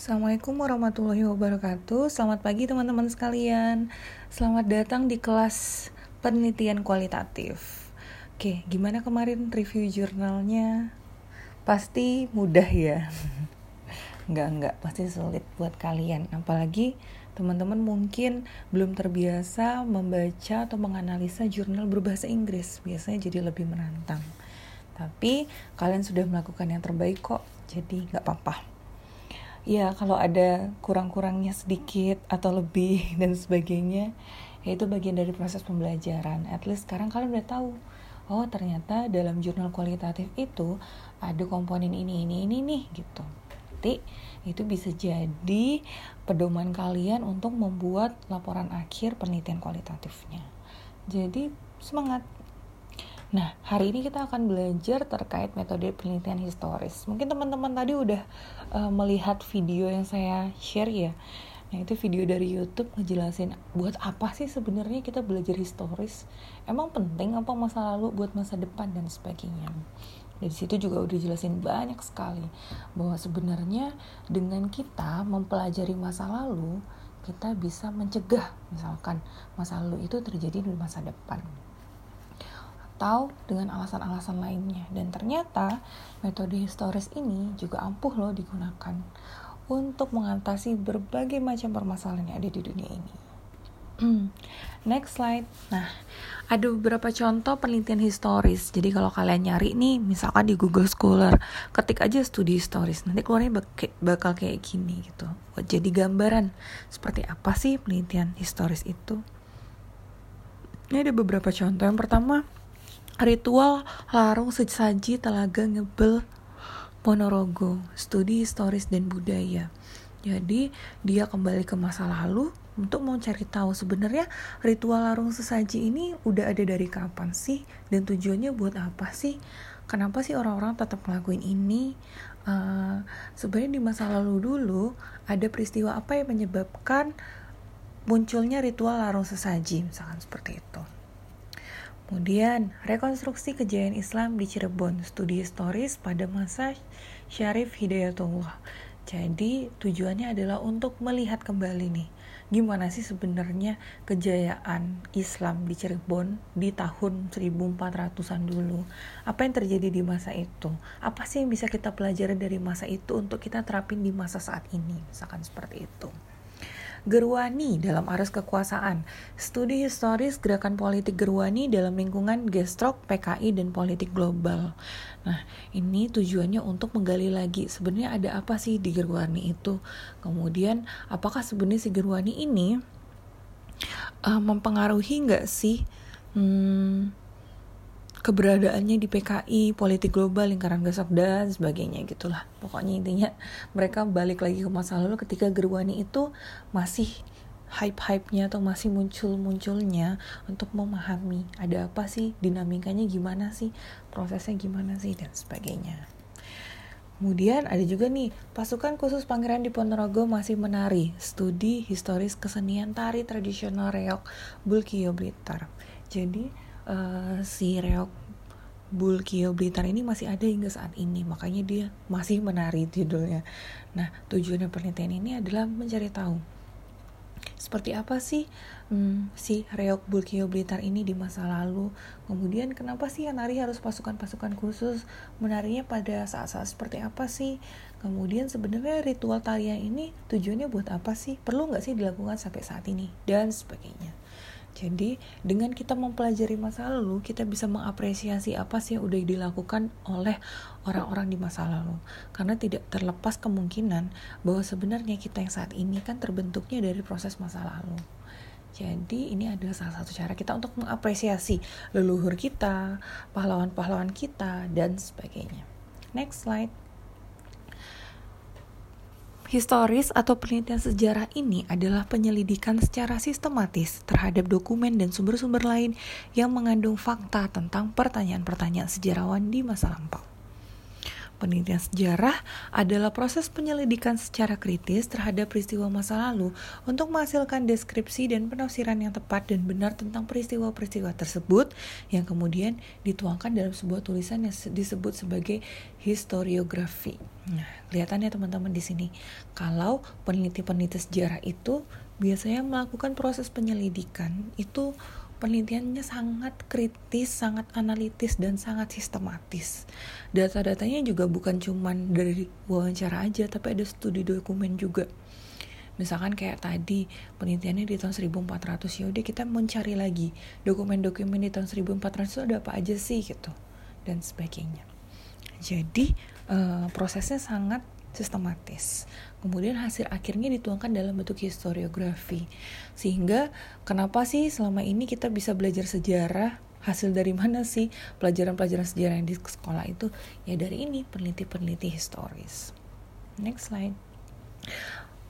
Assalamualaikum warahmatullahi wabarakatuh. Selamat pagi teman-teman sekalian. Selamat datang di kelas penelitian kualitatif. Oke, gimana kemarin review jurnalnya? Pasti mudah ya. Enggak, enggak, pasti sulit buat kalian. Apalagi teman-teman mungkin belum terbiasa membaca atau menganalisa jurnal berbahasa Inggris. Biasanya jadi lebih menantang. Tapi kalian sudah melakukan yang terbaik kok. Jadi nggak apa-apa ya kalau ada kurang-kurangnya sedikit atau lebih dan sebagainya ya itu bagian dari proses pembelajaran. At least sekarang kalian udah tahu oh ternyata dalam jurnal kualitatif itu ada komponen ini ini ini nih gitu. Nanti itu bisa jadi pedoman kalian untuk membuat laporan akhir penelitian kualitatifnya. Jadi semangat Nah, hari ini kita akan belajar terkait metode penelitian historis. Mungkin teman-teman tadi udah uh, melihat video yang saya share ya. Nah, itu video dari YouTube ngejelasin buat apa sih sebenarnya kita belajar historis? Emang penting apa masa lalu buat masa depan dan sebagainya. Dari situ juga udah jelasin banyak sekali bahwa sebenarnya dengan kita mempelajari masa lalu, kita bisa mencegah misalkan masa lalu itu terjadi di masa depan atau dengan alasan-alasan lainnya. Dan ternyata metode historis ini juga ampuh loh digunakan untuk mengatasi berbagai macam permasalahan yang ada di dunia ini. Next slide. Nah, ada beberapa contoh penelitian historis. Jadi kalau kalian nyari nih, misalkan di Google Scholar, ketik aja studi historis. Nanti keluarnya bakal kayak gini gitu. Jadi gambaran seperti apa sih penelitian historis itu. Ini ada beberapa contoh. Yang pertama, Ritual Larung Sesaji Telaga Ngebel Ponorogo, studi historis dan budaya. Jadi dia kembali ke masa lalu untuk mau cari tahu sebenarnya ritual larung sesaji ini udah ada dari kapan sih dan tujuannya buat apa sih? Kenapa sih orang-orang tetap ngelakuin ini? Uh, sebenarnya di masa lalu dulu ada peristiwa apa yang menyebabkan munculnya ritual larung sesaji, misalkan seperti itu. Kemudian, rekonstruksi kejayaan Islam di Cirebon, studi historis pada masa Syarif Hidayatullah. Jadi, tujuannya adalah untuk melihat kembali nih, gimana sih sebenarnya kejayaan Islam di Cirebon di tahun 1400-an dulu. Apa yang terjadi di masa itu? Apa sih yang bisa kita pelajari dari masa itu untuk kita terapin di masa saat ini? Misalkan seperti itu. Gerwani dalam arus kekuasaan. Studi historis gerakan politik Gerwani dalam lingkungan gestrok, PKI, dan politik global. Nah, ini tujuannya untuk menggali lagi sebenarnya ada apa sih di Gerwani itu. Kemudian, apakah sebenarnya si Gerwani ini uh, mempengaruhi nggak sih hmm, keberadaannya di PKI, politik global, lingkaran gesok dan sebagainya gitulah. Pokoknya intinya mereka balik lagi ke masa lalu ketika Gerwani itu masih hype-hype-nya atau masih muncul-munculnya untuk memahami ada apa sih, dinamikanya gimana sih, prosesnya gimana sih dan sebagainya. Kemudian ada juga nih, pasukan khusus Pangeran di Ponorogo masih menari studi historis kesenian tari tradisional reok Bulkio Blitar. Jadi uh, si reok Bulkio Blitar ini masih ada hingga saat ini. Makanya dia masih menari judulnya. Nah tujuannya penelitian ini adalah mencari tahu seperti apa sih hmm, si reok Bulkio Blitar ini di masa lalu. Kemudian kenapa sih yang nari harus pasukan-pasukan khusus? Menarinya pada saat-saat seperti apa sih? Kemudian sebenarnya ritual tarian ini tujuannya buat apa sih? Perlu nggak sih dilakukan sampai saat ini? Dan sebagainya jadi dengan kita mempelajari masa lalu, kita bisa mengapresiasi apa sih yang udah dilakukan oleh orang-orang di masa lalu. Karena tidak terlepas kemungkinan bahwa sebenarnya kita yang saat ini kan terbentuknya dari proses masa lalu. Jadi ini adalah salah satu cara kita untuk mengapresiasi leluhur kita, pahlawan-pahlawan kita, dan sebagainya. Next slide. Historis atau penelitian sejarah ini adalah penyelidikan secara sistematis terhadap dokumen dan sumber-sumber lain yang mengandung fakta tentang pertanyaan-pertanyaan sejarawan di masa lampau. Penelitian sejarah adalah proses penyelidikan secara kritis terhadap peristiwa masa lalu untuk menghasilkan deskripsi dan penafsiran yang tepat dan benar tentang peristiwa-peristiwa tersebut yang kemudian dituangkan dalam sebuah tulisan yang disebut sebagai historiografi. Nah, kelihatan ya teman-teman di sini. Kalau peneliti-peneliti sejarah itu biasanya melakukan proses penyelidikan itu penelitiannya sangat kritis, sangat analitis, dan sangat sistematis. Data-datanya juga bukan cuma dari wawancara aja, tapi ada studi dokumen juga. Misalkan kayak tadi penelitiannya di tahun 1400 ya udah kita mencari lagi dokumen-dokumen di tahun 1400 itu ada apa aja sih gitu dan sebagainya. Jadi uh, prosesnya sangat sistematis. Kemudian hasil akhirnya dituangkan dalam bentuk historiografi. Sehingga kenapa sih selama ini kita bisa belajar sejarah? Hasil dari mana sih pelajaran-pelajaran sejarah yang di sekolah itu? Ya dari ini peneliti-peneliti historis. Next slide.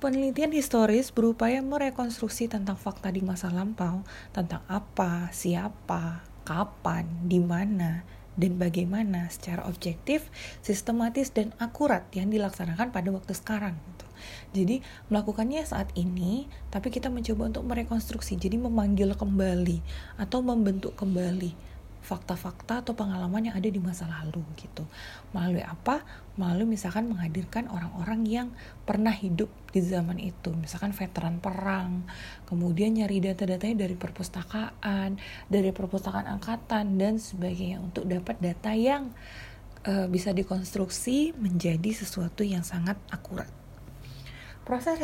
Penelitian historis berupaya merekonstruksi tentang fakta di masa lampau, tentang apa, siapa, kapan, di mana, dan bagaimana secara objektif, sistematis, dan akurat yang dilaksanakan pada waktu sekarang. Gitu. Jadi melakukannya saat ini, tapi kita mencoba untuk merekonstruksi, jadi memanggil kembali atau membentuk kembali fakta-fakta atau pengalaman yang ada di masa lalu gitu. Melalui apa? Melalui misalkan menghadirkan orang-orang yang pernah hidup di zaman itu, misalkan veteran perang, kemudian nyari data-datanya dari perpustakaan, dari perpustakaan angkatan dan sebagainya untuk dapat data yang uh, bisa dikonstruksi menjadi sesuatu yang sangat akurat. Proses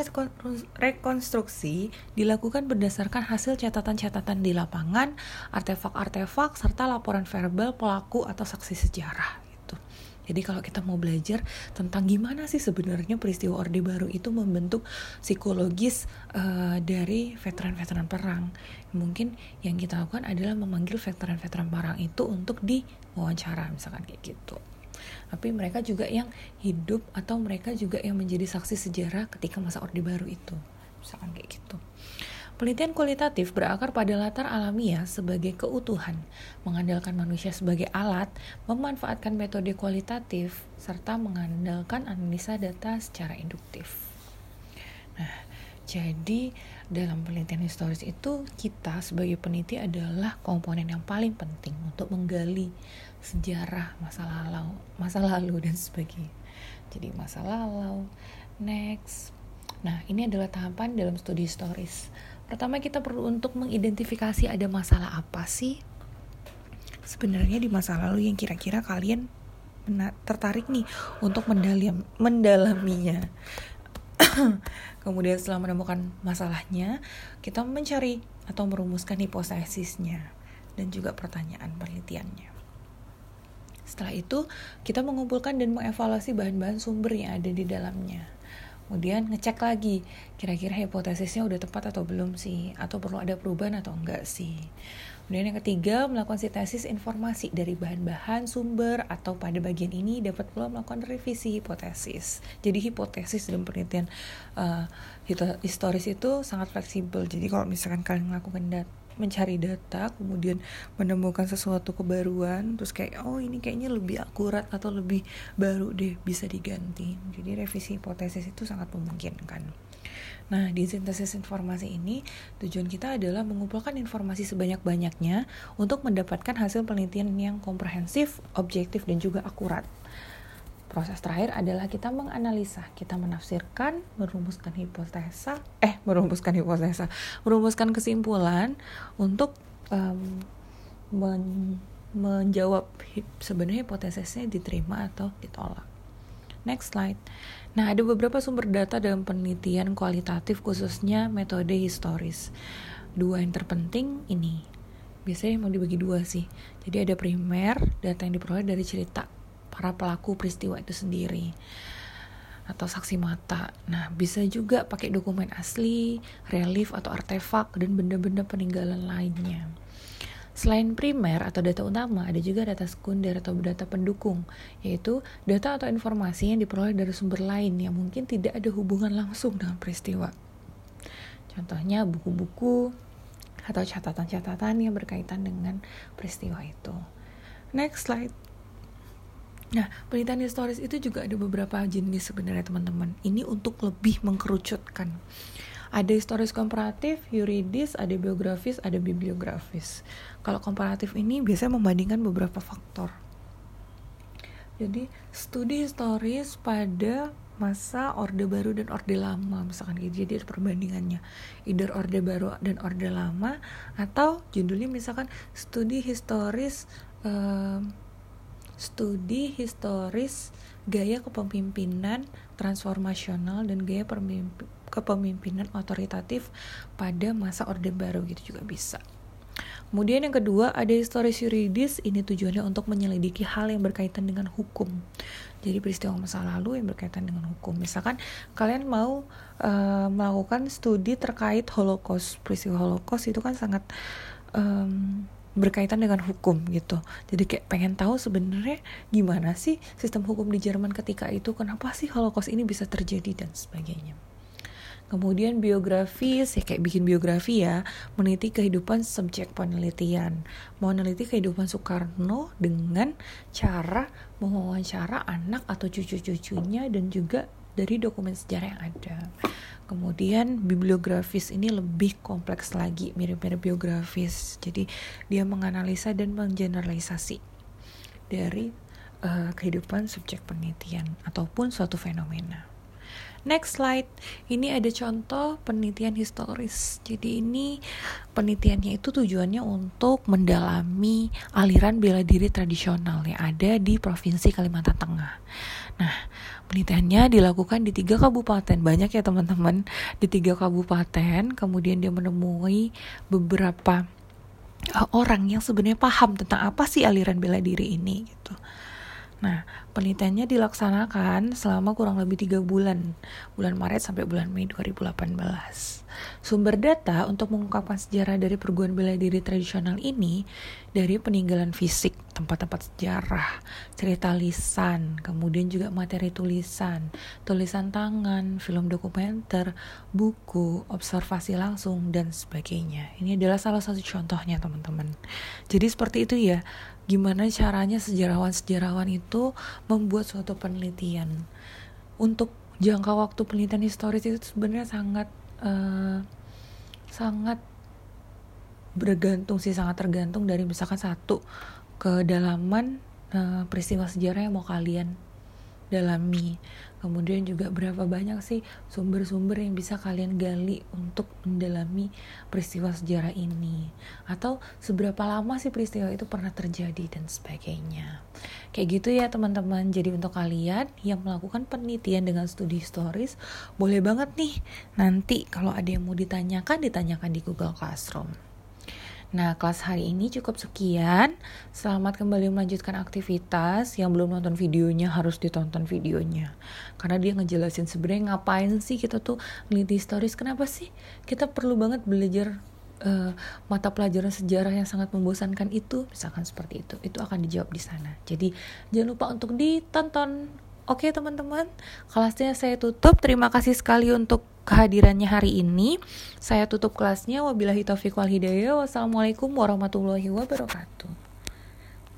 rekonstruksi dilakukan berdasarkan hasil catatan-catatan di lapangan, artefak-artefak, serta laporan verbal pelaku atau saksi sejarah. Gitu. Jadi kalau kita mau belajar tentang gimana sih sebenarnya peristiwa Orde Baru itu membentuk psikologis uh, dari veteran-veteran perang, mungkin yang kita lakukan adalah memanggil veteran-veteran perang itu untuk diwawancara, misalkan kayak gitu tapi mereka juga yang hidup atau mereka juga yang menjadi saksi sejarah ketika masa Orde Baru itu misalkan kayak gitu Penelitian kualitatif berakar pada latar alamiah sebagai keutuhan, mengandalkan manusia sebagai alat, memanfaatkan metode kualitatif, serta mengandalkan analisa data secara induktif. Nah, jadi dalam penelitian historis itu kita sebagai peneliti adalah komponen yang paling penting untuk menggali sejarah masa lalu, masa lalu dan sebagainya. Jadi masa lalu, next. Nah, ini adalah tahapan dalam studi historis. Pertama kita perlu untuk mengidentifikasi ada masalah apa sih sebenarnya di masa lalu yang kira-kira kalian tertarik nih untuk mendalam mendalaminya. Kemudian setelah menemukan masalahnya, kita mencari atau merumuskan hipotesisnya dan juga pertanyaan penelitiannya. Setelah itu, kita mengumpulkan dan mengevaluasi bahan-bahan sumber yang ada di dalamnya. Kemudian ngecek lagi, kira-kira hipotesisnya udah tepat atau belum sih? Atau perlu ada perubahan atau enggak sih? Kemudian yang ketiga, melakukan sintesis informasi dari bahan-bahan sumber atau pada bagian ini dapat pula melakukan revisi hipotesis. Jadi hipotesis dalam penelitian uh, historis itu sangat fleksibel. Jadi kalau misalkan kalian melakukan data mencari data kemudian menemukan sesuatu kebaruan terus kayak oh ini kayaknya lebih akurat atau lebih baru deh bisa diganti jadi revisi hipotesis itu sangat memungkinkan Nah, di sintesis informasi ini, tujuan kita adalah mengumpulkan informasi sebanyak-banyaknya untuk mendapatkan hasil penelitian yang komprehensif, objektif, dan juga akurat. Proses terakhir adalah kita menganalisa, kita menafsirkan, merumuskan hipotesa, eh merumuskan hipotesa, merumuskan kesimpulan untuk um, men menjawab sebenarnya hipotesisnya diterima atau ditolak. Next slide. Nah, ada beberapa sumber data dalam penelitian kualitatif khususnya metode historis. Dua yang terpenting ini. Biasanya mau dibagi dua sih. Jadi ada primer, data yang diperoleh dari cerita para pelaku peristiwa itu sendiri atau saksi mata. Nah, bisa juga pakai dokumen asli, relief atau artefak dan benda-benda peninggalan lainnya. Selain primer atau data utama, ada juga data sekunder atau data pendukung, yaitu data atau informasi yang diperoleh dari sumber lain yang mungkin tidak ada hubungan langsung dengan peristiwa. Contohnya buku-buku atau catatan-catatan yang berkaitan dengan peristiwa itu. Next slide. Nah, penelitian historis itu juga ada beberapa jenis sebenarnya teman-teman. Ini untuk lebih mengkerucutkan. Ada historis komparatif, yuridis, ada biografis, ada bibliografis. Kalau komparatif ini biasanya membandingkan beberapa faktor. Jadi, studi historis pada masa Orde Baru dan Orde Lama misalkan gitu jadi ada perbandingannya either Orde Baru dan Orde Lama atau judulnya misalkan studi historis studi historis gaya kepemimpinan transformasional dan gaya kepemimpinan otoritatif pada masa Orde Baru gitu juga bisa Kemudian yang kedua ada historis yuridis, ini tujuannya untuk menyelidiki hal yang berkaitan dengan hukum. Jadi peristiwa masa lalu yang berkaitan dengan hukum. Misalkan kalian mau uh, melakukan studi terkait Holocaust, peristiwa Holocaust itu kan sangat um, berkaitan dengan hukum gitu. Jadi kayak pengen tahu sebenarnya gimana sih sistem hukum di Jerman ketika itu, kenapa sih Holocaust ini bisa terjadi dan sebagainya. Kemudian biografis, ya kayak bikin biografi ya, meneliti kehidupan subjek penelitian. Mau meneliti kehidupan Soekarno dengan cara mewawancara anak atau cucu-cucunya dan juga dari dokumen sejarah yang ada. Kemudian bibliografis ini lebih kompleks lagi, mirip-mirip biografis. Jadi dia menganalisa dan menggeneralisasi dari uh, kehidupan subjek penelitian ataupun suatu fenomena. Next slide, ini ada contoh penelitian historis. Jadi ini penelitiannya itu tujuannya untuk mendalami aliran bela diri tradisional yang ada di Provinsi Kalimantan Tengah. Nah, penelitiannya dilakukan di tiga kabupaten. Banyak ya teman-teman, di tiga kabupaten. Kemudian dia menemui beberapa uh, orang yang sebenarnya paham tentang apa sih aliran bela diri ini gitu. Nah, penelitiannya dilaksanakan selama kurang lebih tiga bulan, bulan Maret sampai bulan Mei 2018. Sumber data untuk mengungkapkan sejarah dari perguruan bela diri tradisional ini dari peninggalan fisik, tempat-tempat sejarah, cerita lisan, kemudian juga materi tulisan, tulisan tangan, film dokumenter, buku, observasi langsung, dan sebagainya. Ini adalah salah satu contohnya teman-teman. Jadi seperti itu ya, gimana caranya sejarawan-sejarawan itu membuat suatu penelitian untuk jangka waktu penelitian historis itu sebenarnya sangat uh, sangat bergantung sih sangat tergantung dari misalkan satu kedalaman uh, peristiwa sejarah yang mau kalian dalami. Kemudian juga berapa banyak sih sumber-sumber yang bisa kalian gali untuk mendalami peristiwa sejarah ini? Atau seberapa lama sih peristiwa itu pernah terjadi dan sebagainya? Kayak gitu ya teman-teman. Jadi untuk kalian yang melakukan penelitian dengan studi historis boleh banget nih nanti kalau ada yang mau ditanyakan ditanyakan di Google Classroom Nah, kelas hari ini cukup sekian. Selamat kembali melanjutkan aktivitas. Yang belum nonton videonya harus ditonton videonya. Karena dia ngejelasin sebenarnya ngapain sih kita tuh ngeliti stories. Kenapa sih kita perlu banget belajar uh, mata pelajaran sejarah yang sangat membosankan itu, misalkan seperti itu. Itu akan dijawab di sana. Jadi, jangan lupa untuk ditonton. Oke, teman-teman. Kelasnya saya tutup. Terima kasih sekali untuk kehadirannya hari ini. Saya tutup kelasnya. Wabillahi taufiq wal hidayah. Wassalamualaikum warahmatullahi wabarakatuh.